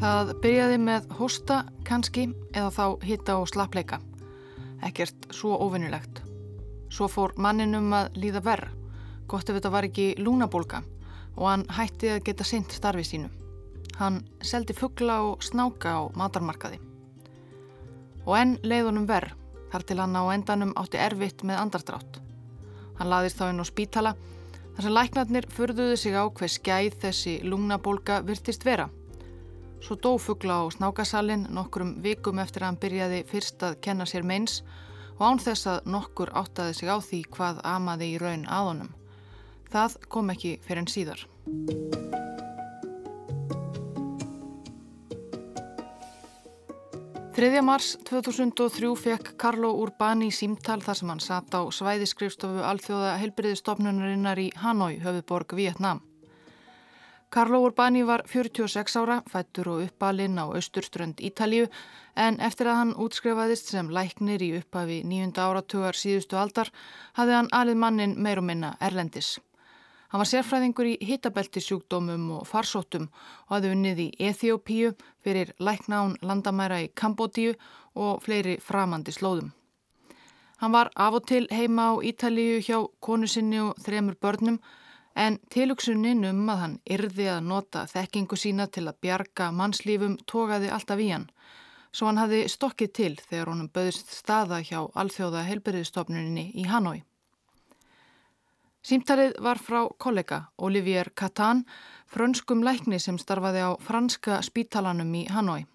Það byrjaði með hósta, kannski, eða þá hitta og slappleika. Ekkert svo ofinnilegt. Svo fór manninum að líða verð, gott ef þetta var ekki lúnabólka og hann hætti að geta synt starfi sínu. Hann seldi fuggla og snáka á matarmarkaði. Og enn leiðunum verð, þar til hann á endanum átti erfitt með andardrátt. Hann laðist þá inn á spítala, þar sem læknarnir furðuðu sig á hver skæð þessi lúnabólka virtist vera. Svo dó fuggla á snákasalinn nokkrum vikum eftir að hann byrjaði fyrst að kenna sér meins og án þess að nokkur áttaði sig á því hvað amaði í raun að honum. Það kom ekki fyrir en síðar. 3. mars 2003 fekk Carlo Urbani símtal þar sem hann satt á svæðiskrifstofu alþjóða helbriðistofnunarinnar í Hanoi, höfuborg Vietnam. Carlo Urbani var 46 ára, fættur og uppalinn á austurströnd Ítalju en eftir að hann útskrifaðist sem læknir í upphafi nýjunda áratugar síðustu aldar hafði hann alið mannin meir og minna Erlendis. Hann var sérfræðingur í hitabelti sjúkdómum og farsóttum og hafði unnið í Eþjópíu fyrir læknán landamæra í Kambodíu og fleiri framandi slóðum. Hann var af og til heima á Ítalju hjá konu sinni og þremur börnum en tilugsunin um að hann yrði að nota þekkingu sína til að bjarga mannslífum tókaði alltaf í hann, svo hann hafði stokkið til þegar honum böðist staða hjá alþjóða helberiðstofnuninni í Hanoi. Símtalið var frá kollega Olivier Catan, frönskum lækni sem starfaði á franska spítalanum í Hanoi.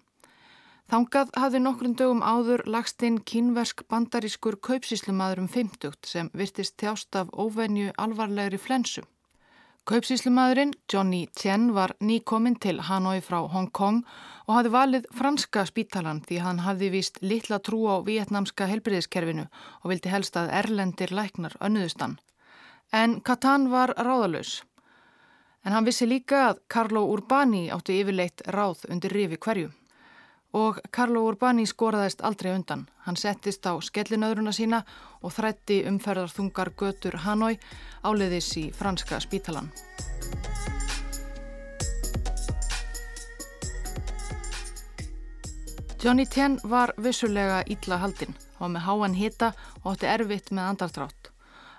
Þangað hafði nokkrum dögum áður lagst inn kínversk bandarískur kaupsíslumadur um 50 sem virtist þjást af óvenju alvarlegri flensu. Kaupsíslumadurinn Johnny Tien var nýkominn til Hanoi frá Hong Kong og hafði valið franska spítalan því hann hafði vist litla trú á vietnamska helbriðiskerfinu og vildi helst að erlendir læknar önnuðustan. En Katan var ráðalös. En hann vissi líka að Carlo Urbani átti yfirleitt ráð undir rifi hverju og Carlo Urbani skoraðist aldrei undan. Hann settist á skellinöðruna sína og þrætti umferðarþungar götur Hanoi áleiðis í franska spítalan. Johnny Tien var vissulega ítla haldinn. Var með háan hita og átti erfitt með andardrátt.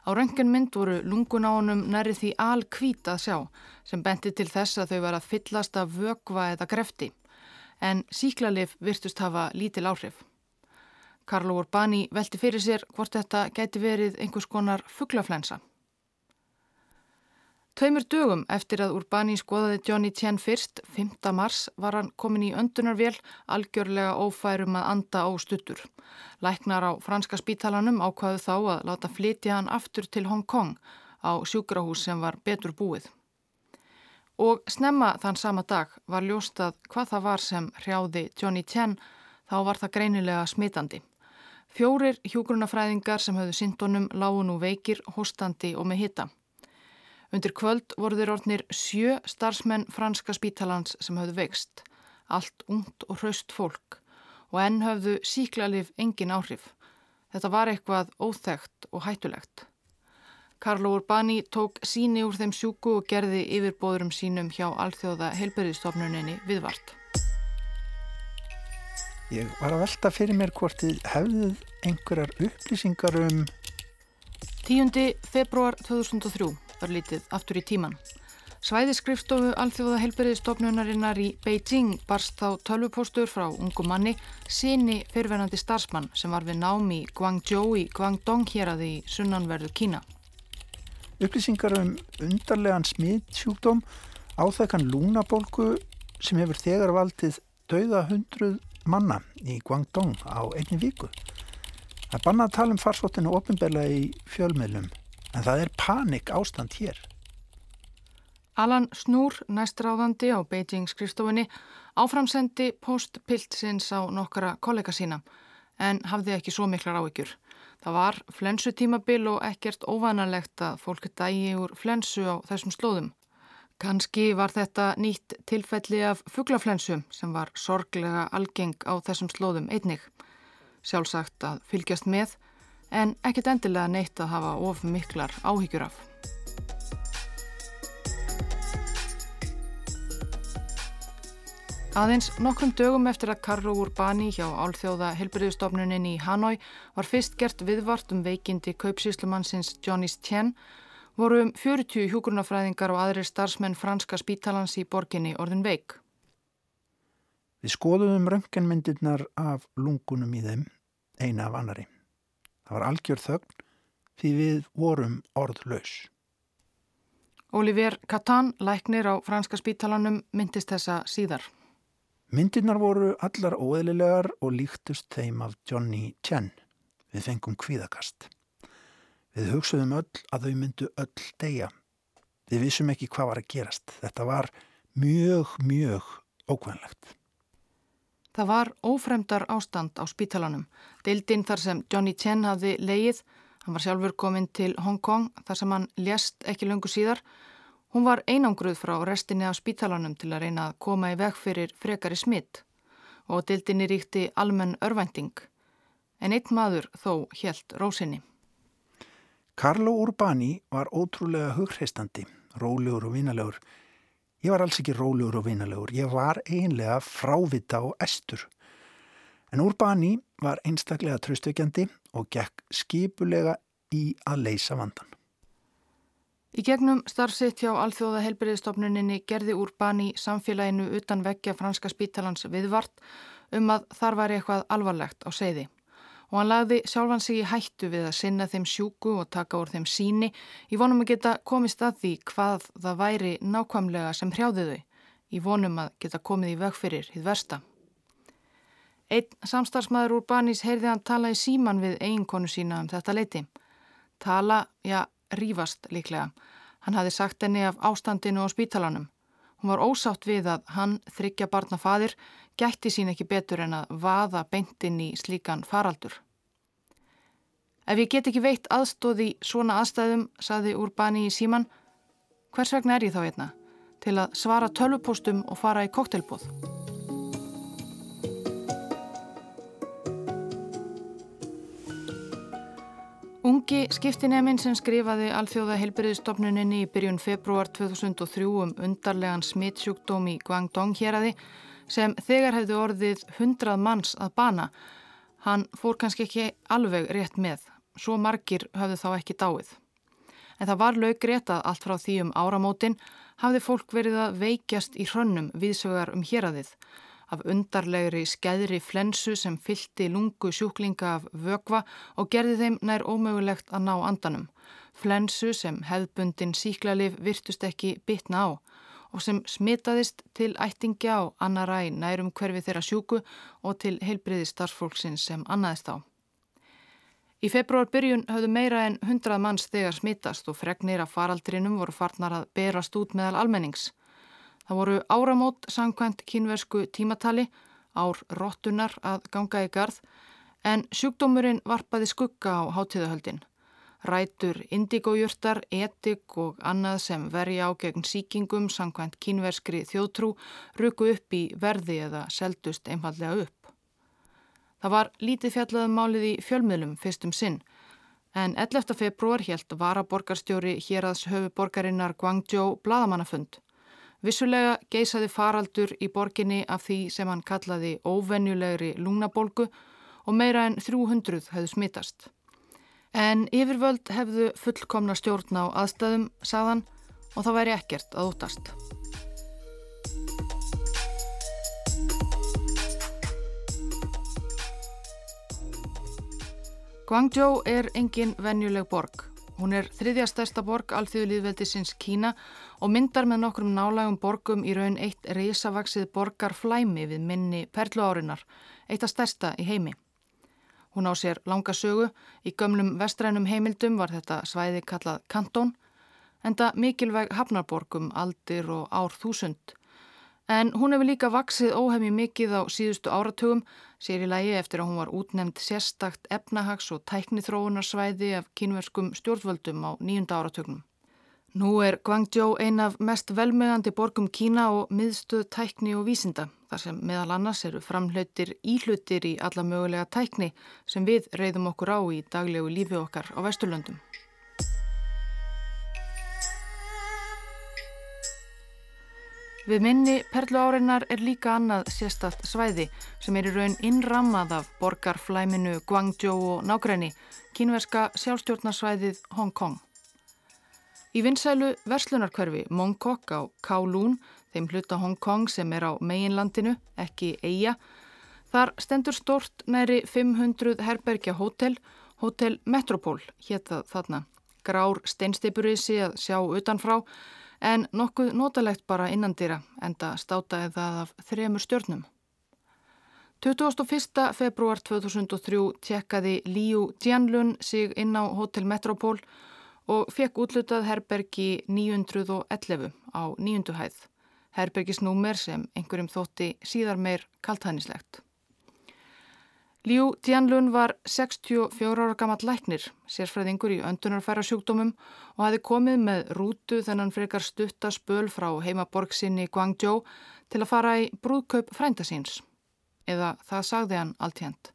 Á röngunmynd voru lungun á honum næri því alkvít að sjá sem benti til þess að þau var að fyllast af vögva eða grefti en síklarlif virtust hafa lítil áhrif. Karlo Urbani velti fyrir sér hvort þetta gæti verið einhvers konar fugglaflensa. Tveimur dögum eftir að Urbani skoðaði Johnny Tien fyrst, 5. mars, var hann komin í öndunarvél algjörlega ófærum að anda á stuttur. Læknar á franska spítalanum ákvaðu þá að láta flytja hann aftur til Hong Kong á sjúkrahús sem var betur búið og snemma þann sama dag var ljóstað hvað það var sem hrjáði Johnny Chen þá var það greinilega smitandi. Fjórir hjógrunafræðingar sem höfðu syndonum lágu nú veikir, hostandi og með hitta. Undir kvöld voru þeir orðnir sjö starfsmenn franska spítalans sem höfðu veikst, allt ungt og hraust fólk og enn höfðu síklarlif engin áhrif. Þetta var eitthvað óþægt og hættulegt. Karlo Urbani tók síni úr þeim sjúku og gerði yfirbóðurum sínum hjá alþjóða heilbyrðistofnuninni viðvart. Ég var að velta fyrir mér hvort þið hefðið einhverjar upplýsingar um... 10. februar 2003 var lítið aftur í tíman. Svæðiskrifstofu alþjóða heilbyrðistofnunarinnar í Beijing barst þá tölvupóstur frá ungum manni síni fyrverandi starfsmann sem var við námi Guangzhou í Guangdong hér að því sunnanverðu Kína upplýsingar um undarlegan smittsjúkdóm áþekkan lúnabólku sem hefur þegar valdið dauða hundruð manna í Guangdong á einni viku. Það bannað að tala um farsóttinu ofinbegla í fjölmiðlum en það er panik ástand hér. Alan Snúr, næstráðandi á Beijing skrifstofunni, áframsendi postpiltsins á nokkara kollega sína en hafði ekki svo miklar áhyggjur. Það var flensu tímabil og ekkert óvanalegt að fólk dægi úr flensu á þessum slóðum. Kanski var þetta nýtt tilfelli af fugglaflensu sem var sorglega algeng á þessum slóðum einnig. Sjálfsagt að fylgjast með en ekkert endilega neitt að hafa of miklar áhyggjur af. Aðeins nokkrum dögum eftir að Karlo Urbani hjá Álþjóða helbriðustofnunin í Hanoi var fyrst gert viðvart um veikindi kaupsíslumannsins Johnny's Tien voru um 40 hjúkurnafræðingar og aðrir starfsmenn franska spítalans í borginni orðin veik. Við skoðum rönganmyndirnar af lungunum í þeim eina af annari. Það var algjör þögn því við vorum orðlaus. Olivier Catan, læknir á franska spítalanum, myndist þessa síðar. Myndirnar voru allar óeðlilegar og líktust þeim af Johnny Chen. Við fengum kvíðakast. Við hugsaðum öll að þau myndu öll deyja. Við vissum ekki hvað var að gerast. Þetta var mjög, mjög ókvæmlegt. Það var ófremdar ástand á spítalanum. Deildinn þar sem Johnny Chen hafði leið, hann var sjálfur kominn til Hong Kong þar sem hann lést ekki löngu síðar Hún var einangruð frá restinni af spítalanum til að reyna að koma í veg fyrir frekari smitt og dildinni ríkti almenn örvænting. En eitt maður þó helt rósinni. Carlo Urbani var ótrúlega hugreistandi, rólegur og vinalegur. Ég var alls ekki rólegur og vinalegur, ég var einlega frávita og estur. En Urbani var einstaklega tröstökjandi og gekk skipulega í að leysa vandan. Í gegnum starfsitt hjá Alþjóða helbriðistofnuninni gerði Urbani samfélaginu utan vekkja franska spítalans viðvart um að þar var eitthvað alvarlegt á seiði og hann lagði sjálfan sig í hættu við að sinna þeim sjúku og taka úr þeim síni í vonum að geta komist að því hvað það væri nákvæmlega sem hrjáði þau í vonum að geta komið í veg fyrir hið versta. Einn samstarfsmæður Urbanis heyrði hann tala í síman við eiginkonu sína um þetta leiti. Tala, já, rífast líklega. Hann hafi sagt henni af ástandinu á spítalanum. Hún var ósátt við að hann, þryggja barna fadir, gætti sín ekki betur en að vaða beintin í slíkan faraldur. Ef ég get ekki veitt aðstóði svona aðstæðum, saði Urbani í síman, hvers vegna er ég þá einna? Til að svara tölvupóstum og fara í koktelbóð. Ungi skiptineminn sem skrifaði alþjóða heilbyrðistofnuninni í byrjun februar 2003 um undarlegan smittsjúkdóm í Guangdong héræði sem þegar hefði orðið hundrað manns að bana. Hann fór kannski ekki alveg rétt með, svo margir hafði þá ekki dáið. En það var laug rétt að allt frá því um áramótin hafði fólk verið að veikjast í hrönnum viðsögar um héræðið af undarlegri skæðri flensu sem fylti lungu sjúklinga af vögva og gerði þeim nær ómögulegt að ná andanum. Flensu sem hefðbundin síklarlif virtust ekki bitna á og sem smitaðist til ættingja á annara í nærum hverfi þeirra sjúku og til heilbriði starfsfólksins sem annaðist á. Í februar byrjun höfðu meira en hundrað manns þegar smitast og fregnir af faraldrinum voru farnar að berast út meðal almennings. Það voru áramót sangkvæmt kínversku tímatali, ár róttunar að ganga í garð, en sjúkdómurinn varpaði skugga á hátíðahöldin. Rætur, indigójurtar, etik og annað sem verja á gegn síkingum sangkvæmt kínverskri þjóðtrú ruku upp í verði eða seldust einfallega upp. Það var lítið fjallaðum málið í fjölmiðlum fyrstum sinn, en 11. februar helt varaborgarstjóri hér aðs höfuborgarinnar Guangzhou bladamannafund. Vissulega geisaði faraldur í borginni af því sem hann kallaði óvenjulegri lungnabolgu og meira en 300 hefðu smittast. En yfirvöld hefðu fullkomna stjórn á aðstæðum, sagðan, og það væri ekkert að ótast. Guangzhou er engin venjuleg borg. Hún er þriðja stærsta borg alþjóðliðveldisins Kína og myndar með nokkrum nálægum borgum í raun eitt reysavaksið borgar flæmi við minni perluárinar, eitt af stærsta í heimi. Hún á sér langa sögu, í gömlum vestrænum heimildum var þetta svæði kallað Kantón, enda mikilvæg hafnarborgum aldir og ár þúsund. En hún hefur líka vaksið óhefmi mikið á síðustu áratugum, sér í lægi eftir að hún var útnemd sérstakt efnahags- og tæknithróunarsvæði af kynverskum stjórnvöldum á nýjunda áratugnum. Nú er Guangzhou ein af mest velmegandi borgum Kína og miðstöð tækni og vísinda, þar sem meðal annars eru framhlautir íhlutir í alla mögulega tækni sem við reyðum okkur á í daglegu lífi okkar á Vesturlöndum. Við minni perlu áreinar er líka annað sérstatt svæði sem er í raun innrammað af borgarflæminu Guangzhou og nágræni, kínverska sjálfstjórnarsvæðið Hong Kong. Í vinsælu verslunarkverfi Mongkok á Kowloon, þeim hluta Hong Kong sem er á meginlandinu, ekki eiga, þar stendur stort næri 500 herbergja hótel, Hótel Metropol hétta þarna. Grár steinsteipurísi að sjá utanfrá, en nokkuð notalegt bara innandýra enda státaði það af þremur stjörnum. 21. februar 2003 tjekkaði Liu Jianlun sig inn á Hotel Metropol og fekk útlutað herbergi 911 á nýjundu hæð. Herbergisnúmer sem einhverjum þótti síðar meir kaltænislegt. Liu Tianlun var 64 ára gammal læknir, sérfræðingur í öndunarfæra sjúkdómum og hafi komið með rútu þennan frekar stutta spöl frá heimaborg sinni Guangzhou til að fara í brúðkaup frændasíns. Eða það sagði hann allt hérnt.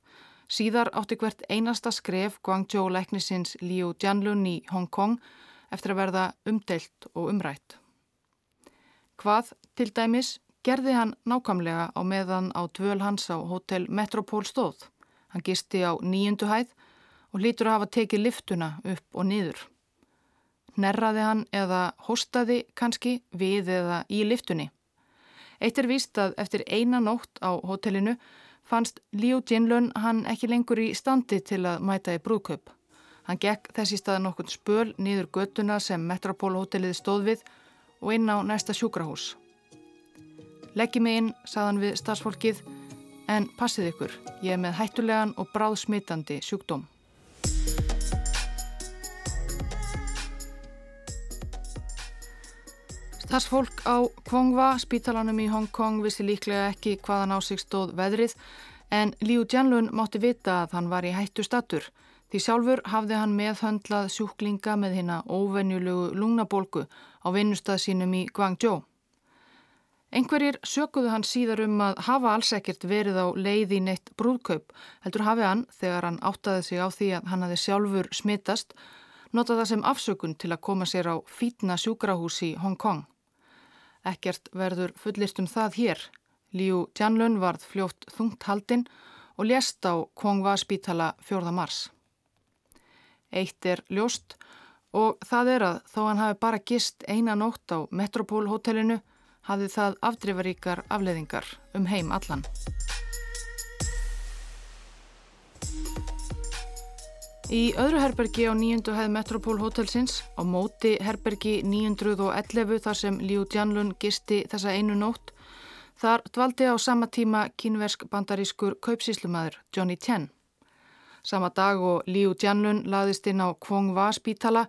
Síðar átti hvert einasta skref Guangzhou læknisins Liu Tianlun í Hong Kong eftir að verða umdelt og umrætt. Hvað til dæmis gerði hann nákvæmlega á meðan á dvöl hans á Hotel Metropol stóð. Hann gisti á nýjundu hæð og lítur að hafa tekið liftuna upp og niður. Nerraði hann eða hostaði kannski við eða í liftunni. Eitt er víst að eftir eina nótt á hotellinu fannst Liu Jinlun hann ekki lengur í standi til að mæta í brúðkaup. Hann gekk þessi stað nokkur spöl niður göttuna sem Metropol hotellið stóð við og inn á næsta sjúkrahús. Leggi mig inn, saðan við starfsfólkið, En passið ykkur, ég er með hættulegan og bráðsmitandi sjúkdóm. Starsfólk á Kvongva, spítalanum í Hong Kong, vissi líklega ekki hvaðan á sig stóð veðrið en Liu Jianlun mátti vita að hann var í hættu statur. Því sjálfur hafði hann meðhöndlað sjúklinga með hérna óvenjulegu lungnabólgu á vinnustað sínum í Guangzhou. Einhverjir sökuðu hann síðar um að hafa alls ekkert verið á leið í neitt brúðkaup, heldur hafi hann, þegar hann áttaði sig á því að hann hafi sjálfur smittast, notað það sem afsökun til að koma sér á fítna sjúkrahús í Hong Kong. Ekkert verður fullist um það hér. Liu Tianlun varð fljótt þungt haldinn og lést á Kongva spítala 4. mars. Eitt er ljóst og það er að þó hann hafi bara gist eina nótt á Metropol hotellinu hafði það afdrifaríkar afleðingar um heim allan. Í öðru herbergi á 9. hæð Metropol hotelsins, á móti herbergi 911 þar sem Liu Jianlun gisti þessa einu nótt, þar dvaldi á sama tíma kínversk bandarískur kaupsíslumæður Johnny Chen. Sama dag og Liu Jianlun laðist inn á Kwong Wa spítala,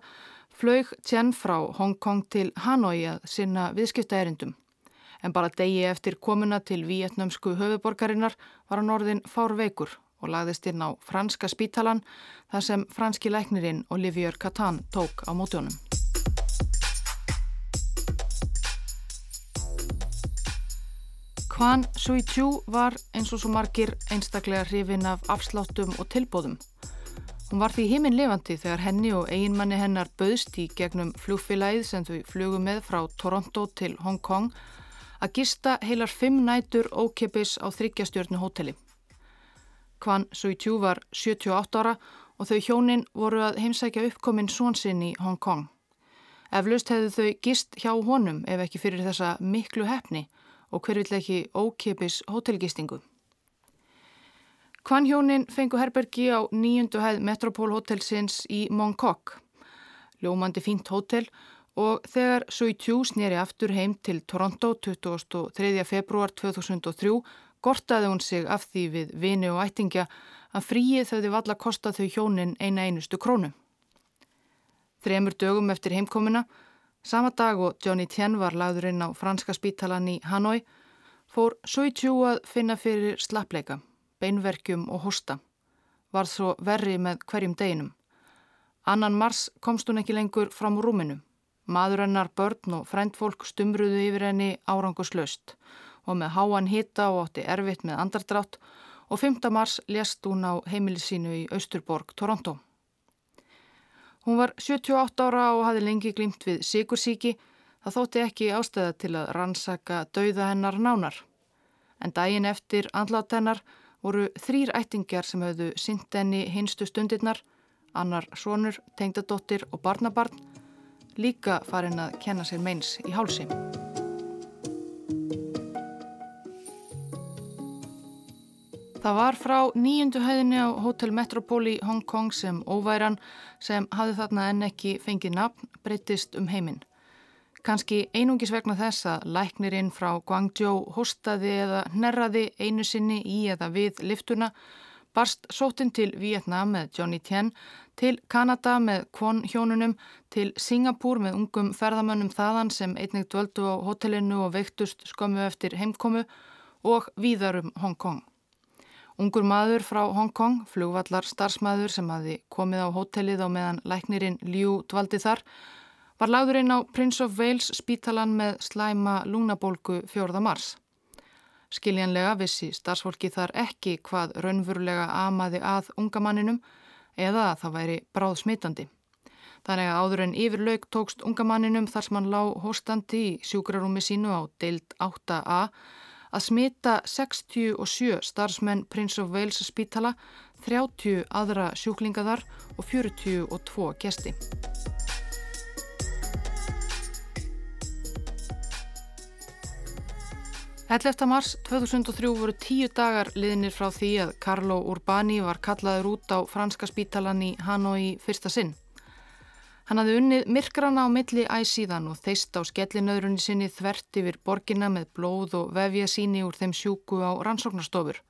flög Chen frá Hong Kong til Hanoi að sinna viðskiptaerindum en bara degi eftir komuna til vietnamsku höfuborgarinnar var hann orðin fár veikur og lagðist inn á franska spítalan þar sem franski læknirinn Olivier Catan tók á mótjónum. Kwan Sui-Chu var eins og svo margir einstaklega hrifin af afsláttum og tilbóðum. Hún var því híminn levandi þegar henni og eiginmanni hennar böðst í gegnum flugfélagið sem þau flugum með frá Toronto til Hong Kong að gista heilar fimm nætur ókipis á þryggjastjörnu hóteli. Kvan Sui-Tjú var 78 ára og þau hjónin voru að heimsækja uppkominn svonsinn í Hong Kong. Eflaust hefðu þau gist hjá honum ef ekki fyrir þessa miklu hefni og hver vill ekki ókipis hótelgistingu. Kvan hjónin fengu herbergi á nýjundu hæð Metropol hotelsins í Mongkok. Ljómandi fínt hótel og og þegar Sui Tjú snýri aftur heim til Toronto 23. februar 2003 gortaði hún sig af því við vini og ættingja að fríið þau þið valla kosta þau hjónin eina einustu krónu. Þremur dögum eftir heimkomuna, sama dag og Johnny Tien var lagður inn á franska spítalan í Hanoi, fór Sui Tjú að finna fyrir slappleika, beinverkjum og hosta. Var svo verri með hverjum deginum. Annan mars komst hún ekki lengur fram úr rúminu. Maðurennar, börn og frendfólk stumruðu yfir henni áranguslaust og með háan hitta og átti erfitt með andardrátt og 5. mars lést hún á heimilisínu í Austurborg, Toronto. Hún var 78 ára og hafi lengi glimt við sigursíki, Það þótti ekki ástæða til að rannsaka dauða hennar nánar. En daginn eftir andlátt hennar voru þrýr ættingjar sem höfðu synt henni hinstu stundirnar, annar sonur, tengdadóttir og barnabarn, líka farin að kenna sér meins í hálsi. Það var frá nýjundu hæðinni á Hotel Metropol í Hong Kong sem óværan sem hafði þarna enn ekki fengið nafn breytist um heiminn. Kanski einungis vegna þess að læknirinn frá Guangzhou hostaði eða nerraði einu sinni í eða við liftuna, barst sótinn til Vietnam með Johnny Tien, til Kanada með Kwon hjónunum, til Singapúr með ungum ferðamönnum þaðan sem einnig dvöldu á hotellinu og veiktust skömmu eftir heimkomu og víðarum Hong Kong. Ungur maður frá Hong Kong, flugvallar starfsmæður sem hafi komið á hotellið á meðan læknirinn Liu dvaldi þar, var lagður inn á Prince of Wales spítalan með slæma lúnabólgu 4. mars. Skiljanlega vissi starfsfólki þar ekki hvað raunverulega amaði að ungamanninum eða að það væri bráð smitandi. Þannig að áður en yfirlaug tókst ungamanninum þar sem hann lág hóstandi í sjúkrarúmi sínu á deild 8a að smita 67 starfsmenn Prince of Wales spítala, 30 aðra sjúklingaðar og 42 gesti. 11. mars 2003 voru tíu dagar liðnir frá því að Carlo Urbani var kallaður út á franska spítalan í Hanoi fyrsta sinn. Hann hafði unnið myrkrana á milli æsíðan og þeist á skellinöðrunni sinni þvert yfir borgina með blóð og vefja síni úr þeim sjúku á rannsóknarstofur.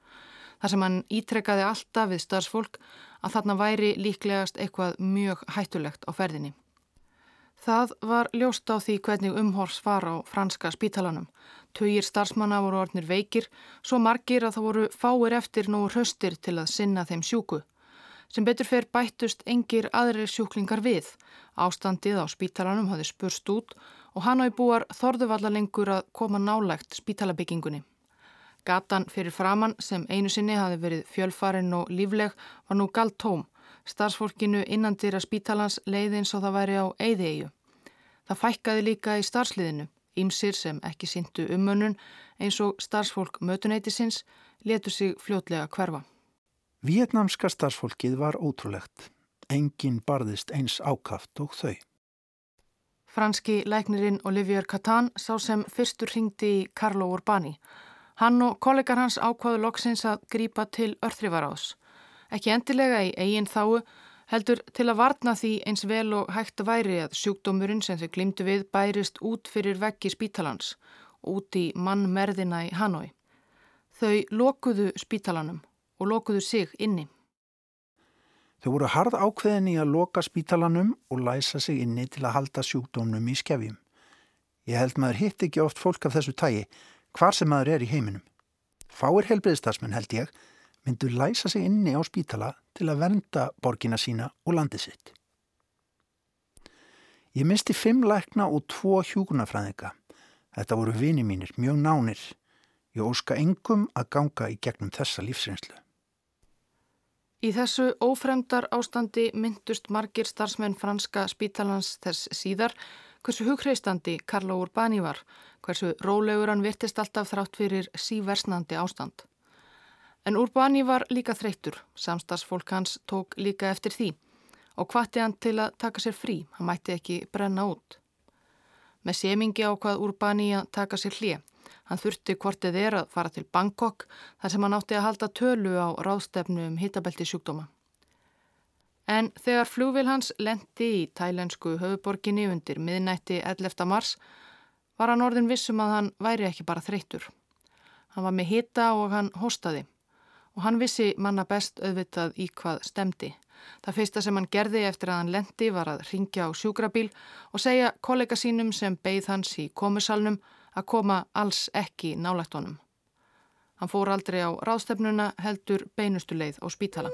Þar sem hann ítrekkaði alltaf við starfsfólk að þarna væri líklegast eitthvað mjög hættulegt á ferðinni. Það var ljóst á því hvernig umhors var á franska spítalanum. Tugir starfsmanna voru orðnir veikir, svo margir að það voru fáir eftir nú hraustir til að sinna þeim sjúku. Sem betur fer bættust engir aðrir sjúklingar við. Ástandið á spítalanum hafði spurst út og hann á í búar þorðuvalla lengur að koma nálægt spítalabyggingunni. Gatan fyrir framann sem einu sinni hafi verið fjölfarin og lífleg var nú galt tóm. Starfsfólkinu innandir að spítalans leiði eins og það væri á eyðiegju. Það fækkaði líka í starfsliðinu. Ímsir sem ekki syndu umönnun eins og starfsfólk mötuneytisins letur sig fljótlega hverfa. Vietnamska starfsfólkið var ótrúlegt. Engin barðist eins ákaft og þau. Franski læknirinn Olivier Catan sá sem fyrstur ringdi í Carlo Urbani. Hann og kollegar hans ákvaðu loksins að grípa til örþrifaráðs. Ekki endilega í eigin þáu heldur til að varna því eins vel og hægt væri að sjúkdómurinn sem þau glimtu við bærist út fyrir veggi spítalans, út í mannmerðina í Hanoi. Þau lokuðu spítalanum og lokuðu sig inni. Þau voru harð ákveðin í að loka spítalanum og læsa sig inni til að halda sjúkdómnum í skefjum. Ég held maður hitt ekki oft fólk af þessu tægi, hvar sem maður er í heiminum. Fáir helbriðstasmenn held ég, myndu læsa sig inni á spítala til að vernda borgina sína og landi sitt. Ég misti fimm lækna og tvo hjúkunafræðinga. Þetta voru vini mínir, mjög nánir. Ég óska engum að ganga í gegnum þessa lífsreynslu. Í þessu ófremdar ástandi myndust margir starfsmenn franska spítalans þess síðar hversu hugreistandi Karlo Urbani var, hversu rólegur hann virtist alltaf þrátt fyrir síversnandi ástand. En Urbani var líka þreytur, samstagsfólk hans tók líka eftir því og hvati hann til að taka sér frí, hann mætti ekki brenna út. Með semingi á hvað Urbani að taka sér hlið, hann þurfti hvortið er að fara til Bangkok þar sem hann átti að halda tölu á ráðstefnu um hitabelti sjúkdóma. En þegar flúvil hans lendi í tælensku höfuborginni undir miðnætti 11. mars var hann orðin vissum að hann væri ekki bara þreytur. Hann var með hita og hann hostaði og hann vissi manna best auðvitað í hvað stemdi. Það fyrsta sem hann gerði eftir að hann lendi var að ringja á sjúkrabíl og segja kollega sínum sem beigð hans í komusalnum að koma alls ekki nálægt honum. Hann fór aldrei á ráðstefnuna heldur beinustu leið á spítala.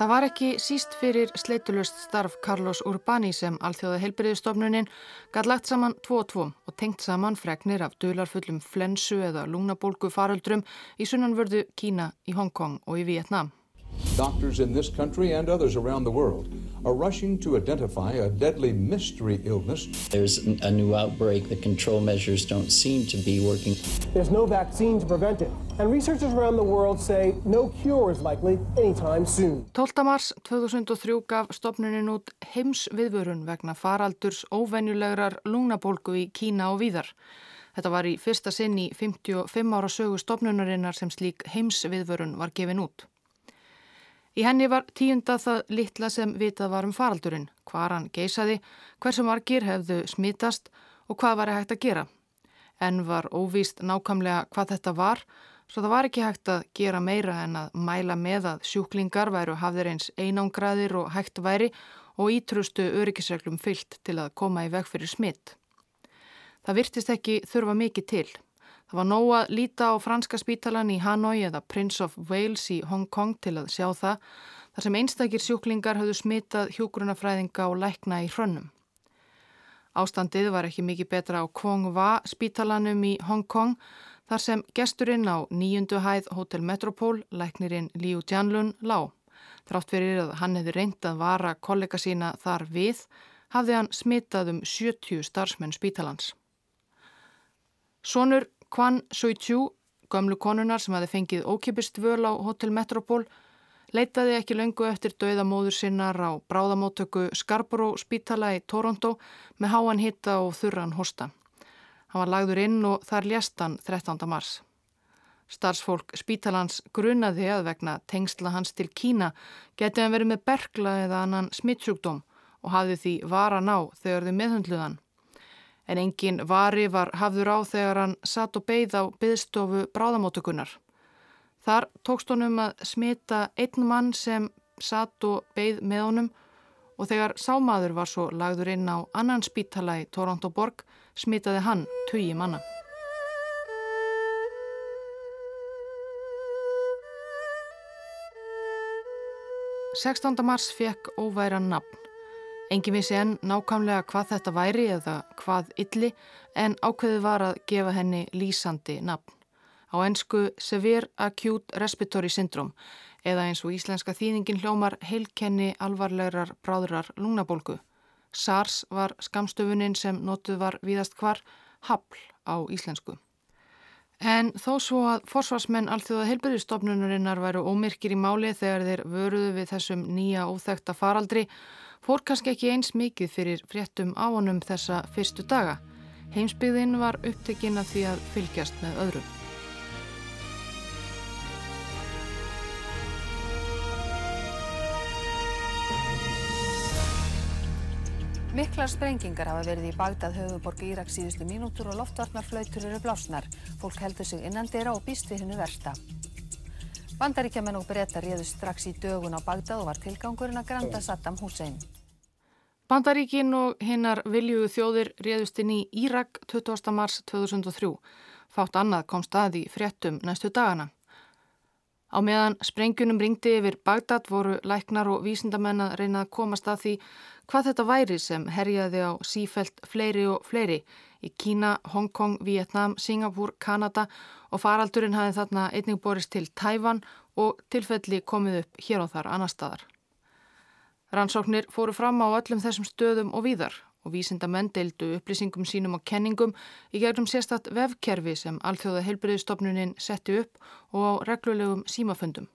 Það var ekki síst fyrir sleitulust starf Carlos Urbani sem alþjóða heilbriðistofnunin gæt lagt saman 2-2 og tengt saman fregnir af dölarfullum flensu eða lúnabólgu faröldrum í sunnanvörðu Kína, í Hongkong og í Vietnam. Doctors in this country and others around the world are rushing to identify a deadly mystery illness. There's a new outbreak. The control measures don't seem to be working. There's no vaccine to prevent it, and researchers around the world say no cure is likely anytime soon. 12. mars 2003 gaf stopnunin út heimsviðvörun vegna faraldurs óvenjulegrar lungnabólgu í Kína og víðar. Þetta var í fyrsta sinn í 55 ára sögu stopnunarinnar sem slík heimsviðvörun var gefin út. Í henni var tíunda það litla sem vitað var um faraldurinn, hvar hann geysaði, hversu margir hefðu smitast og hvað var hægt að gera. En var óvíst nákamlega hvað þetta var, svo það var ekki hægt að gera meira en að mæla með að sjúklingar væru hafðir eins einangraðir og hægt væri og ítrustu öryggisreglum fyllt til að koma í veg fyrir smitt. Það virtist ekki þurfa mikið til. Það var nóg að líta á franska spítalan í Hanoi eða Prince of Wales í Hong Kong til að sjá það, þar sem einstakir sjúklingar hafðu smitað hjógrunafræðinga og lækna í hrönnum. Ástandið var ekki mikið betra á Kwong Wa spítalanum í Hong Kong, þar sem gesturinn á nýjundu hæð Hotel Metropol, læknirinn Liu Jianlun, lág. Þrátt fyrir að hann hefði reynd að vara kollega sína þar við, hafði hann smitað um 70 starfsmenn spítalans. Sónur Kwan Sui-Chu, gömlu konunar sem hafi fengið ókipist völ á Hotel Metropol, leitaði ekki löngu eftir dauðamóður sinnar á bráðamótöku Scarborough spítala í Toronto með háan hitta og þurran hosta. Hann var lagður inn og þar lést hann 13. mars. Starsfólk spítalans grunaði að vegna tengsla hans til Kína getið hann verið með bergla eða annan smittsjúkdóm og hafði því varan á þegar þau meðhundluðan en engin vari var hafður á þegar hann satt og beigð á byðstofu bráðamótökunar. Þar tókst honum að smita einn mann sem satt og beigð með honum og þegar sámaður var svo lagður inn á annan spítala í Toronto borg smitaði hann tugi manna. Sextánda mars fekk óværan nafn. Engin vissi enn nákvæmlega hvað þetta væri eða hvað illi en ákveðið var að gefa henni lýsandi nafn. Á ennsku Severe Acute Respiratory Syndrome eða eins og íslenska þýðingin hljómar heilkenni alvarlegar bráðurar lungnabólgu. SARS var skamstöfunin sem notuð var víðast hvar hafl á íslensku. En þó svo að forsvarsmenn allþjóða heilbyrðistofnunarinnar væru ómyrkir í máli þegar þeir vöruðu við þessum nýja óþekta faraldri fór kannski ekki eins mikið fyrir fréttum á honum þessa fyrstu daga. Heimsbyðin var upptekinn af því að fylgjast með öðrum. Miklar sprengingar hafa verið í Bagdad höfuborg Írak síðustu mínútur og loftvarnarflautur eru blásnar. Fólk heldur sig innan dyrra og býst við hennu versta. Bandaríkjaman og breyta réðust strax í dögun á Bagdad og var tilgangurinn að granda Saddam Hussein. Bandaríkin og hinnar viljuðu þjóðir réðust inn í Írak 20. mars 2003. Fátt annað kom stað í fréttum næstu dagana. Á meðan sprengjunum ringdi yfir Bagdad voru læknar og vísindamenn að reyna að komast að því hvað þetta væri sem herjaði á sífelt fleiri og fleiri í Kína, Hongkong, Vietnam, Singapúr, Kanada og faraldurinn hafði þarna einning borist til Tæfan og tilfelli komið upp hér og þar annar staðar. Rannsóknir fóru fram á öllum þessum stöðum og víðar og vísindamenn deildu upplýsingum sínum og kenningum í gegnum sérstatt vefkerfi sem Alþjóða heilbriðistofnunin setti upp og á reglulegum símafundum.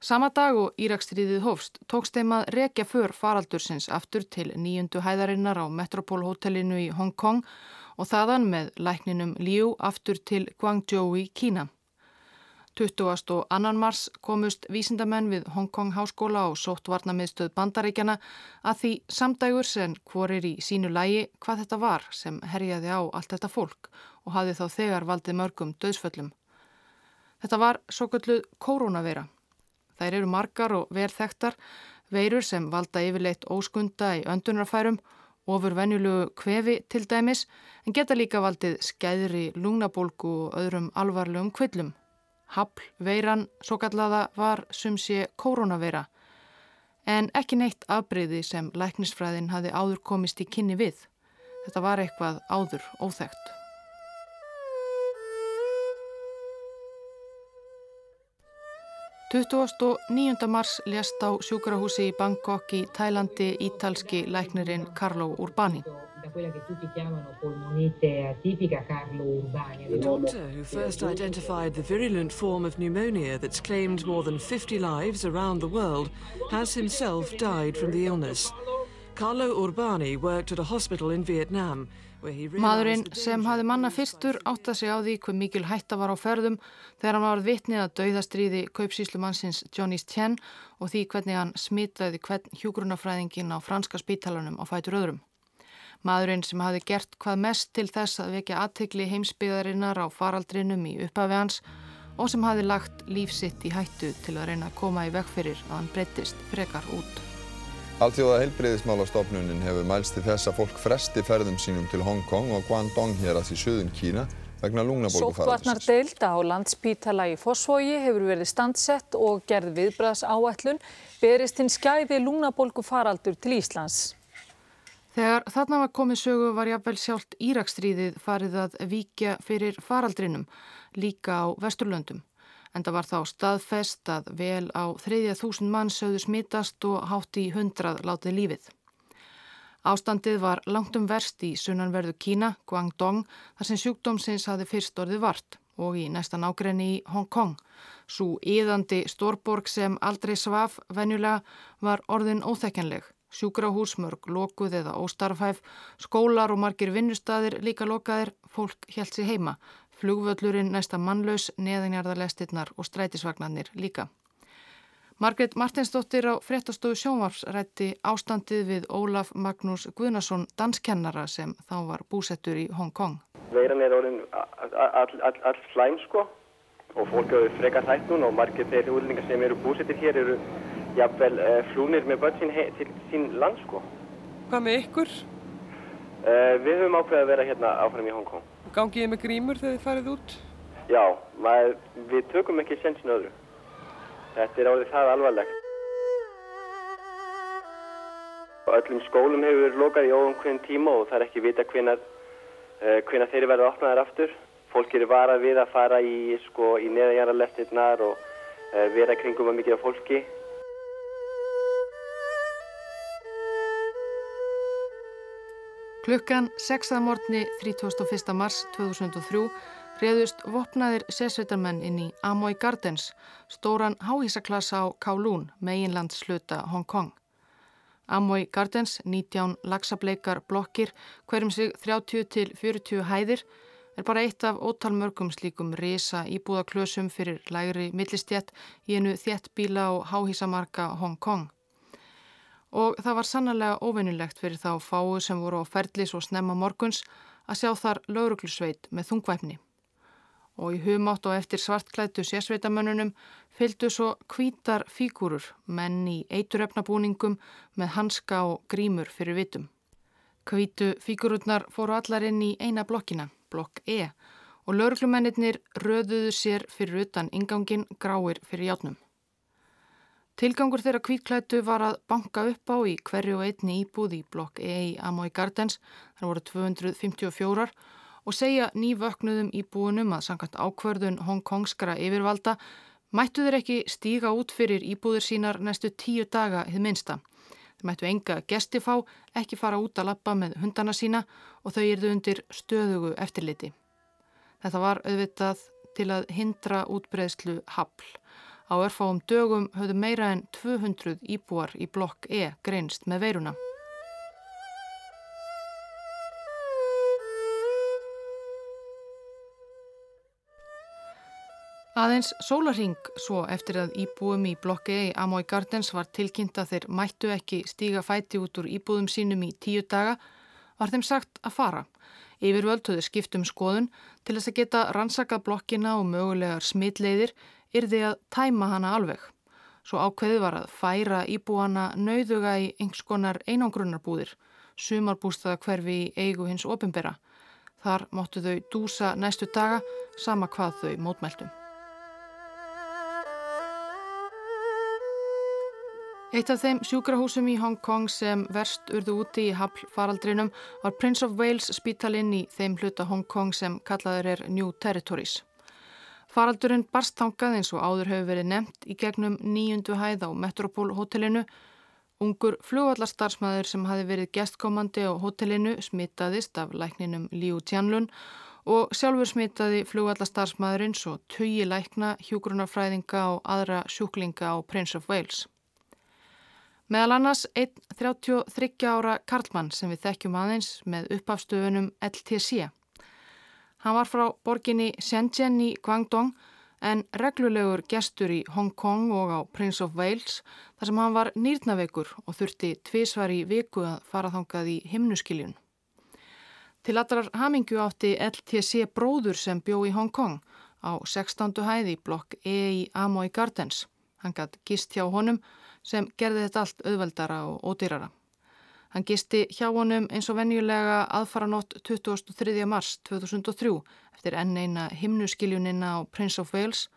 Sama dag og Írakstriðið hófst tókst þeim að rekja för faraldursins aftur til nýjundu hæðarinnar á Metropolhotellinu í Hong Kong og þaðan með lækninum Liu aftur til Guangzhou í Kína. 20. og annan mars komust vísindamenn við Hong Kong háskóla og sóttvarnamiðstöð bandaríkjana að því samdægur sem hvorir í sínu lægi hvað þetta var sem herjaði á allt þetta fólk og hafði þá þegar valdið mörgum döðsföllum. Þetta var svo gölluð koronavera. Þær eru margar og verþektar, veirur sem valda yfirleitt óskunda í öndunarfærum ofur venjulegu kvefi til dæmis en geta líka valdið skæðri lungnabólgu og öðrum alvarlegum kvillum. Haflveiran, svo kallaða, var sum sé koronaveira en ekki neitt afbreyði sem læknisfræðin hafi áður komist í kynni við. Þetta var eitthvað áður óþægt. 29. mars lést á sjúkrahúsi í Bangkok í Tælandi ítalski læknirinn Carlo Urbani. The doctor who first identified the virulent form of pneumonia that's claimed more than 50 lives around the world has himself died from the illness. Carlo Urbani worked at a hospital in Vietnam Maðurinn sem hafi manna fyrstur átt að segja á því hver mikil hætta var á ferðum þegar hann var vitnið að dauðastriði kaupsíslumannsins Johnny Tjen og því hvernig hann smitaði hvern hjúgrunafræðingin á franska spítalanum á fætur öðrum. Maðurinn sem hafi gert hvað mest til þess að vekja aðtegli heimsbyðarinnar á faraldrinum í upphafi hans og sem hafi lagt lífsitt í hættu til að reyna að koma í vegferir að hann breyttist frekar út. Alþjóða heilbreyðismálastofnunin hefur mælst til þess að fólk fresti ferðum sínum til Hong Kong og Guangdong hér að því söðun Kína vegna lungnabólgufarðarsins. Sóttvarnardeilda á landspítala í Fossvogi hefur verið standsett og gerð viðbræðs áætlun berist hinn skæði lungnabólgufaraldur til Íslands. Þegar þarna var komið sögu var jáfnvel sjálft Írakstríðið farið að víkja fyrir faraldrinum líka á Vesturlöndum en það var þá staðfest að vel á þriðja þúsund mann sögðu smittast og hátt í hundrað látið lífið. Ástandið var langt um verst í sunnanverðu Kína, Guangdong, þar sem sjúkdómsins hafi fyrst orðið vart og í næstan ágrenni í Hong Kong. Svo íðandi stórborg sem aldrei svaf venjulega var orðin óþekjanleg. Sjúkrahúsmörg, lokuð eða óstarfhæf, skólar og margir vinnustadir líka lokaðir, fólk held sér heima flugvöllurinn næsta mannlaus, neðinjarðarlestirnar og strætisvagnarnir líka. Margret Martinsdóttir á fréttastofu sjónvarpsrætti ástandið við Ólaf Magnús Guðnason danskennara sem þá var búsettur í Hong Kong. Veiran er orðin all, all, all slæm sko og fólk hefur frekar hætt núna og margir þeir úrlingar sem eru búsettir hér eru jafnvel uh, flúnir með börn sín til sín land sko. Hvað með ykkur? Uh, við höfum ákveðið að vera hérna áfram í Hong Kong. Gangið þið með grímur þegar þið farið út? Já, maður, við tökum ekki sensin öðru. Þetta er árið það alvarlegt. Öllum skólum hefur verið lokað í óum hvern tíma og það er ekki vita hvenar, uh, hvenar þeirri verður opnaðar aftur. Fólk eru varað við að fara í, sko, í neðanjarralestirnar og uh, vera kringum að mikið af fólki. Klukkan 6. morgni 31. mars 2003 reðust vopnaðir sérsveitarmenn inn í Amoy Gardens, stóran háísaklassa á Kowloon, meginlandsluta Hong Kong. Amoy Gardens, 19 lagsableikar blokkir, hverjum sig 30 til 40 hæðir, er bara eitt af ótalmörgum slíkum risa íbúðaklösum fyrir lægri millistjett í enu þjettbíla og háhísamarka Hong Kong og það var sannlega óvinnilegt fyrir þá fáu sem voru á ferlis og snemma morguns að sjá þar lauruglusveit með þungvæfni. Og í humátt og eftir svartklættu sérsveitamönnunum fylgdu svo kvítar fígúrur, menn í eituröfnabúningum með hanska og grímur fyrir vitum. Kvítu fígúrurnar fóru allar inn í eina blokkina, blokk E, og lauruglumennir röðuðu sér fyrir utan ingangin gráir fyrir játnum. Tilgangur þeirra kvítklættu var að banka upp á í hverju og einni íbúð í blokk E í Amoy Gardens, þar voru 254 og segja nývöknuðum íbúinum að sangat ákverðun hongkongskara yfirvalda mættu þeir ekki stíga út fyrir íbúðir sínar næstu tíu daga hið minsta. Þeir mættu enga gesti fá, ekki fara út að lappa með hundana sína og þau erðu undir stöðugu eftirliti. Þetta var auðvitað til að hindra útbreðslu hafl. Á örfáum dögum höfðu meira en 200 íbúar í blokk E greinst með veiruna. Aðeins sólarhing svo eftir að íbúum í blokk E Amoy Gardens var tilkynnt að þeir mættu ekki stíga fæti út úr íbúðum sínum í tíu daga var þeim sagt að fara. Yfirvöld höfðu skiptum skoðun til þess að geta rannsaka blokkina og mögulegar smitleiðir yrði að tæma hana alveg. Svo ákveði var að færa íbúana nauðuga í einhvers konar einangrunnarbúðir, sumarbústaða hverfi í eigu hins opimbera. Þar móttu þau dúsa næstu daga sama hvað þau mótmæltum. Eitt af þeim sjúkrahúsum í Hong Kong sem verst urðu úti í haflfaraldrinum var Prince of Wales spítalinn í þeim hluta Hong Kong sem kallaður er New Territories. Faraldurinn barst þangað eins og áður hefur verið nefnt í gegnum nýjundu hæð á Metropol hotellinu. Ungur flugvallarstarfsmæður sem hafi verið gestkomandi á hotellinu smitaðist af lækninum Liu Tianlun og sjálfur smitaði flugvallarstarfsmæðurinn svo tugi lækna, hjúgrunarfræðinga og aðra sjúklinga á Prince of Wales. Meðal annars einn 33 ára Karlmann sem við þekkjum aðeins með uppafstöfunum LTC. Hann var frá borginni Shenzhen í Guangdong en reglulegur gestur í Hong Kong og á Prince of Wales þar sem hann var nýrnaveikur og þurfti tvísvar í viku að fara þangað í himnuskiljun. Til allrar hamingju átti LTC bróður sem bjó í Hong Kong á 16. hæði blokk E í Amoy Gardens. Hann gætt gist hjá honum sem gerði þetta allt auðveldara og ódýrara. Hann gisti hjá honum eins og venjulega aðfaranótt 23. mars 2003 eftir enn eina himnuskiljunina á Prince of Wales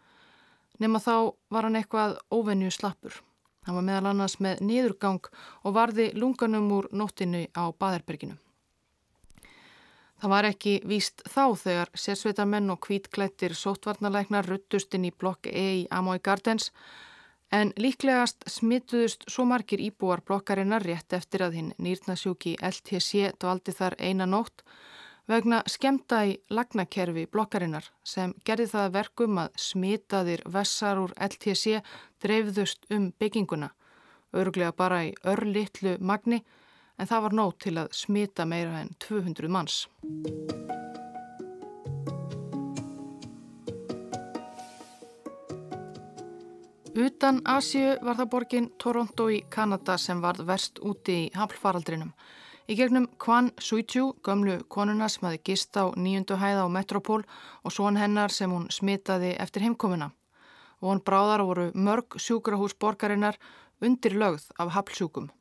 nema þá var hann eitthvað óvenju slappur. Hann var meðal annars með niðurgang og varði lunganum úr nóttinu á Baðerberginu. Það var ekki víst þá þegar sérsveitamenn og kvítklættir sótvarnalæknar ruttust inn í blokk E í Amoy Gardens En líklegast smituðust svo margir íbúar blokkarinnar rétt eftir að hinn nýrnasjúki LTC dvaldi þar eina nótt vegna skemta í lagnakerfi blokkarinnar sem gerði það verkum að smitaðir vessar úr LTC dreifðust um bygginguna, öruglega bara í örlittlu magni en það var nótt til að smita meira en 200 manns. Utan Asju var það borgin Toronto í Kanada sem varð verst úti í haflfaraldrinum. Í gegnum Kwan Suichu, gömlu konuna sem hafi gist á nýjundu hæða á Metropol og svon hennar sem hún smitaði eftir heimkomuna. Hann bráðar voru mörg sjúkrahús borgarinnar undir lögð af haflsjúkum.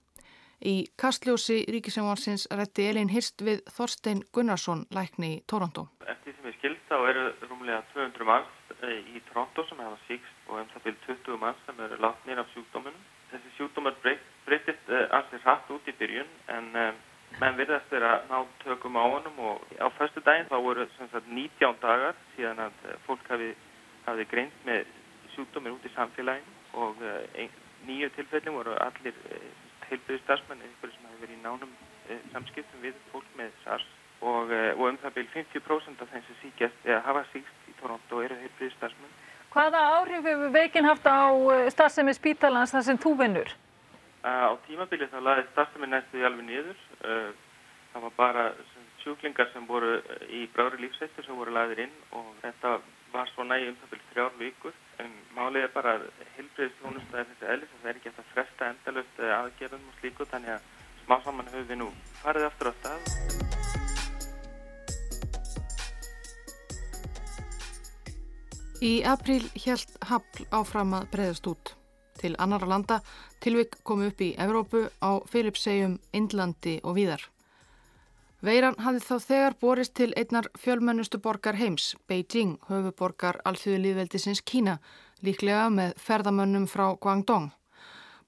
Í kastljósi ríkisjónvarsins rætti Elin Hirst við Þorstein Gunnarsson lækni í Toronto. Eftir sem ég skild þá eru rúmlega 200 manns eh, í Toronto sem hafa síkst og um það byrju 20 mann sem eru látnir af sjúkdóminum. Þessi sjúkdómar breytist eh, allir hratt út í byrjun en um, menn virðast þeirra ná tökum á honum og á förstu daginn þá voru sagt, 19 dagar síðan að fólk hafi, hafi greint með sjúkdómir út í samfélaginu og nýju tilfellin voru allir heilbyrðu starfsmenn einhverju sem hafi verið í nánum samskiptum við fólk með SARS og, og um það byrju 50% af þeim sem síkjast eða hafa síkst Toronto eru heilbyrðu starfsmenn Hvaða áhrif hefur veikin haft á eh, starfsemi spítalans þar sem þú vinnur? Á tímabili þá laði starfsemi næstu í alveg niður. Eh, það var bara sjúklingar sem voru eh, í brári lífsættur sem voru laðir inn og þetta var svona í umtafil þrjár vikur. En málið er bara að helbreyðstjónustæði þessi eðlis að það er ekki eftir að fresta endalust aðgerðum og slíku þannig að smá saman höfum við nú farið aftur á stað. Í april helt Hafl áfram að breyðast út. Til annara landa tilvik komu upp í Evrópu á Filipsegjum, Indlandi og víðar. Veiran hafði þá þegar borist til einnar fjölmennustu borgar heims, Beijing, höfuborgar alþjóðu líðveldisins Kína, líklega með ferðamönnum frá Guangdong.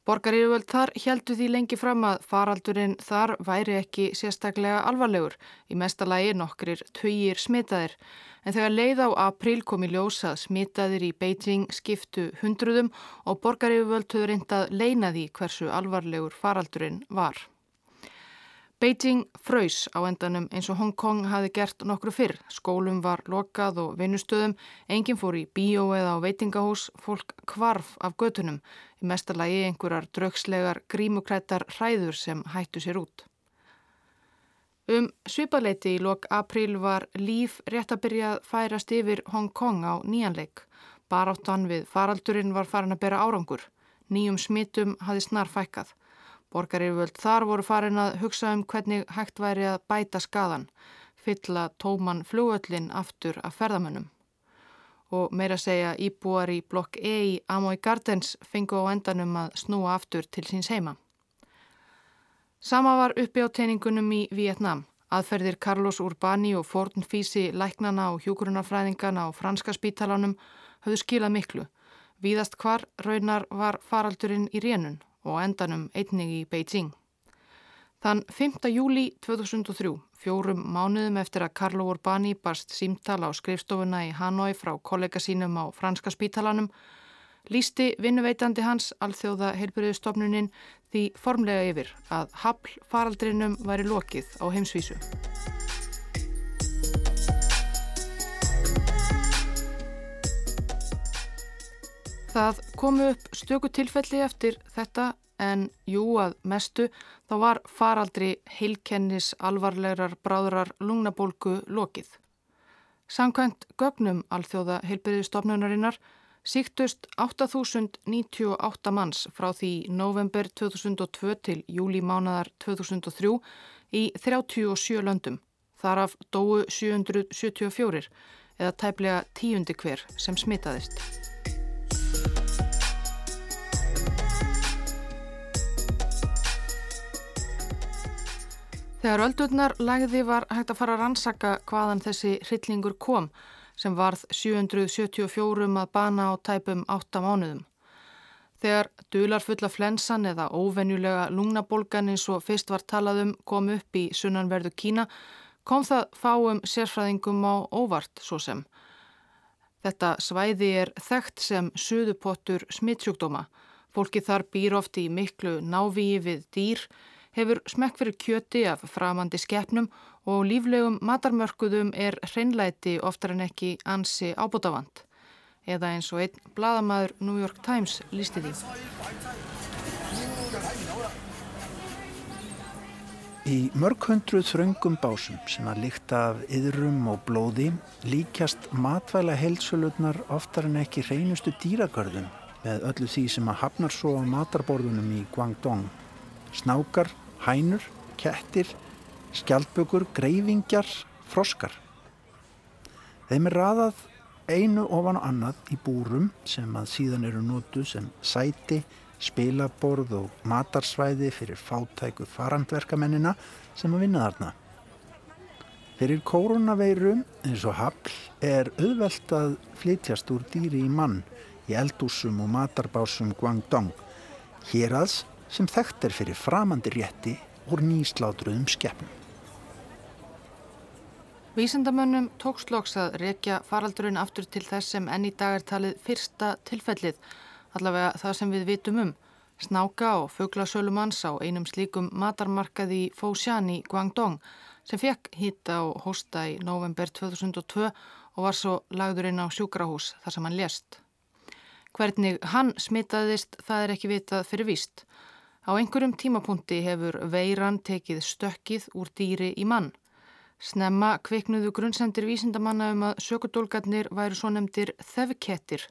Borgaríðuvöld þar heldu því lengi fram að faraldurinn þar væri ekki sérstaklega alvarlegur, í mesta lægi nokkrir töyir smitaðir, en þegar leið á april kom í ljósa smitaðir í Beijing skiptu hundruðum og borgaríðuvöld höfðu reyndað leina því hversu alvarlegur faraldurinn var. Beijing fröys á endanum eins og Hong Kong hafi gert nokkru fyrr. Skólum var lokað og vinnustöðum, enginn fór í bíó eða á veitingahús, fólk kvarf af götunum, í mestalagi einhverjar draugslegar grímukrættar hræður sem hættu sér út. Um svipaleiti í lok april var líf rétt að byrja að færast yfir Hong Kong á nýjanleik. Baráttan við faraldurinn var farin að bera árangur. Nýjum smittum hafi snar fækkað. Borgarirvöld þar voru farin að hugsa um hvernig hægt væri að bæta skadan, fylla tóman flugöllin aftur af ferðamönnum. Og meira segja íbúar í blokk E í Amoy Gardens fengu á endanum að snúa aftur til síns heima. Sama var uppi á teiningunum í Vietnam. Aðferðir Carlos Urbani og Fordn Físi læknana og hjúgrunarfræðingana á franska spítalanum höfðu skilað miklu. Víðast hvar raunar var faraldurinn í rénun og endanum einnig í Beijing. Þann 5. júli 2003, fjórum mánuðum eftir að Carlo Urbani barst símtala á skrifstofuna í Hanoi frá kollega sínum á franska spítalanum, lísti vinnuveitandi hans alþjóða heilbyrjuðstofnunin því formlega yfir að hafl faraldrinum væri lokið á heimsvísu. Það komu upp stöku tilfelli eftir þetta en jú að mestu þá var faraldri heilkennis alvarlegar bráðrar lungnabólgu lokið. Samkvæmt gögnum alþjóða heilbyrðistofnunarinnar síktust 8.098 manns frá því november 2002 til júli mánadar 2003 í 37 löndum. Þar af dóu 774 eða tæplega tíundi hver sem smitaðist. Þegar öldurnar lagði var hægt að fara að rannsaka hvaðan þessi hryllingur kom sem varð 774 að bana á tæpum 8 mánuðum. Þegar dularfulla flensan eða óvenjulega lungnabolgan eins og fyrst var talað um kom upp í sunnanverðu Kína kom það fáum sérfræðingum á óvart svo sem. Þetta svæði er þekkt sem suðupottur smittsjúkdóma. Fólki þar býr oft í miklu návíi við dýr hefur smekk fyrir kjöti af framandi skeppnum og líflegum matarmörkuðum er hreinlæti oftar en ekki ansi ábútafand. Eða eins og einn bladamæður New York Times lísti því. Í mörg hundruð þröngum básum sem að líkta af yðrum og blóði líkjast matvæla heilsulutnar oftar en ekki hreinustu dýragörðum með öllu því sem að hafnar svo á matarborðunum í Guangdong. Snákar, hænur, kettir, skjaldbökur, greiðingjar, froskar. Þeim er raðað einu ofan og annað í búrum sem að síðan eru nótu sem sæti, spilaborð og matarsvæði fyrir fátæku farandverkamennina sem að vinna þarna. Fyrir koronaveiru eins og hafl er auðvelt að flytjast úr dýri í mann í eldúsum og matarbásum Guangdong. Hér aðs sem þekkt er fyrir framandi rétti úr nýslátruðum skeppnum. Vísendamönnum tókst loks að rekja faraldurinn aftur til þess sem enn í dag er talið fyrsta tilfellið, allavega það sem við vitum um, snáka og föglasölumanns á einum slíkum matarmarkaði í Foshan í Guangdong sem fekk hýtta og hósta í november 2002 og var svo lagður inn á sjúkrahús þar sem hann lést. Hvernig hann smitaðist það er ekki vitað fyrir víst. Á einhverjum tímapunkti hefur veiran tekið stökkið úr dýri í mann. Snemma kveiknuðu grunnsendir vísindamanna um að sökudólgarnir væru svo nefndir þefkettir,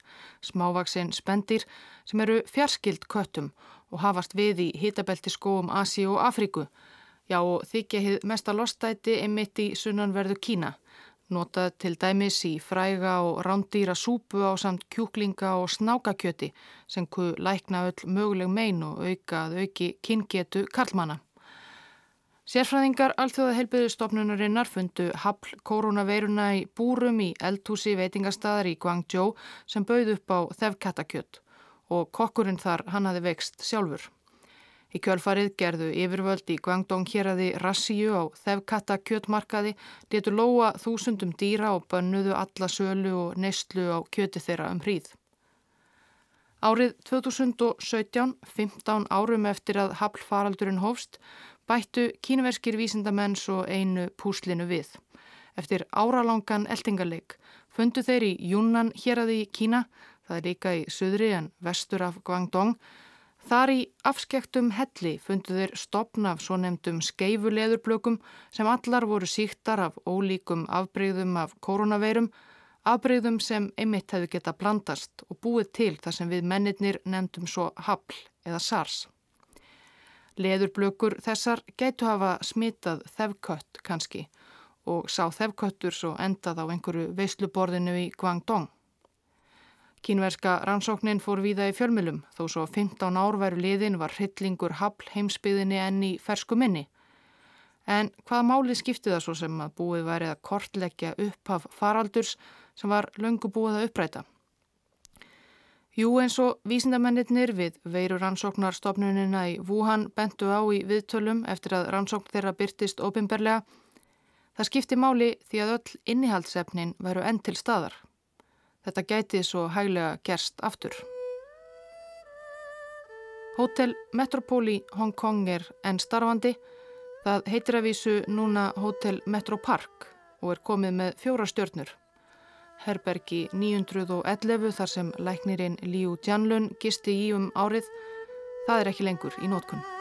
smávaksinn spendir sem eru fjarskild köttum og hafast við í hitabelti skóum Asi og Afríku. Já og þykja hið mesta lostæti einmitt í sunnanverðu Kína notað til dæmis í fræga og rándýra súpu á samt kjúklinga og snákakjöti sem kuð lækna öll möguleg mein og auka að auki kynngetu karlmanna. Sérfræðingar alþjóða helbiðustofnunarinnar fundu hafl koronaveiruna í búrum í eldhúsi veitingastadar í Guangzhou sem bauð upp á þefkattakjött og kokkurinn þar hann hafi vext sjálfur. Í kjölfarið gerðu yfirvöld í Guangdong hér aði rassíu á þefkatta kjötmarkaði, letu lóa þúsundum dýra og bönnuðu alla sölu og neistlu á kjöti þeirra um hríð. Árið 2017, 15 árum eftir að haflfaraldurinn hófst, bættu kínuverskir vísindamenn svo einu púslinu við. Eftir áralangan eldingarleik fundu þeir í Júnan hér aði í Kína, það er líka í söðri en vestur af Guangdong, Þar í afskektum helli fundu þeir stopna af svo nefndum skeifuleðurblökum sem allar voru síktar af ólíkum afbreyðum af koronaveirum, afbreyðum sem einmitt hefðu geta blandast og búið til þar sem við mennirnir nefndum svo hafl eða sars. Leðurblökur þessar gætu hafa smitað þefkött kannski og sá þefköttur svo endað á einhverju veisluborðinu í Guangdong. Kínverska rannsóknin fór víða í fjölmjölum þó svo 15 ár væru liðin var hryllingur hafl heimsbyðinni enn í fersku minni. En hvað máli skipti það svo sem að búið væri að kortleggja upphaf faraldurs sem var löngu búið að uppræta? Jú eins og vísindamennir við veiru rannsóknarstofnunina í Wuhan bentu á í viðtölum eftir að rannsókn þeirra byrtist ofinberlega. Það skipti máli því að öll innihaldsefnin veru enn til staðar. Þetta gæti svo hæglega gerst aftur. Hotel Metropol í Hong Kong er enn starfandi. Það heitir að vísu núna Hotel Metropark og er komið með fjóra stjörnur herbergi 911 þar sem læknirinn Liu Jianlun gisti í um árið. Það er ekki lengur í nótkunn.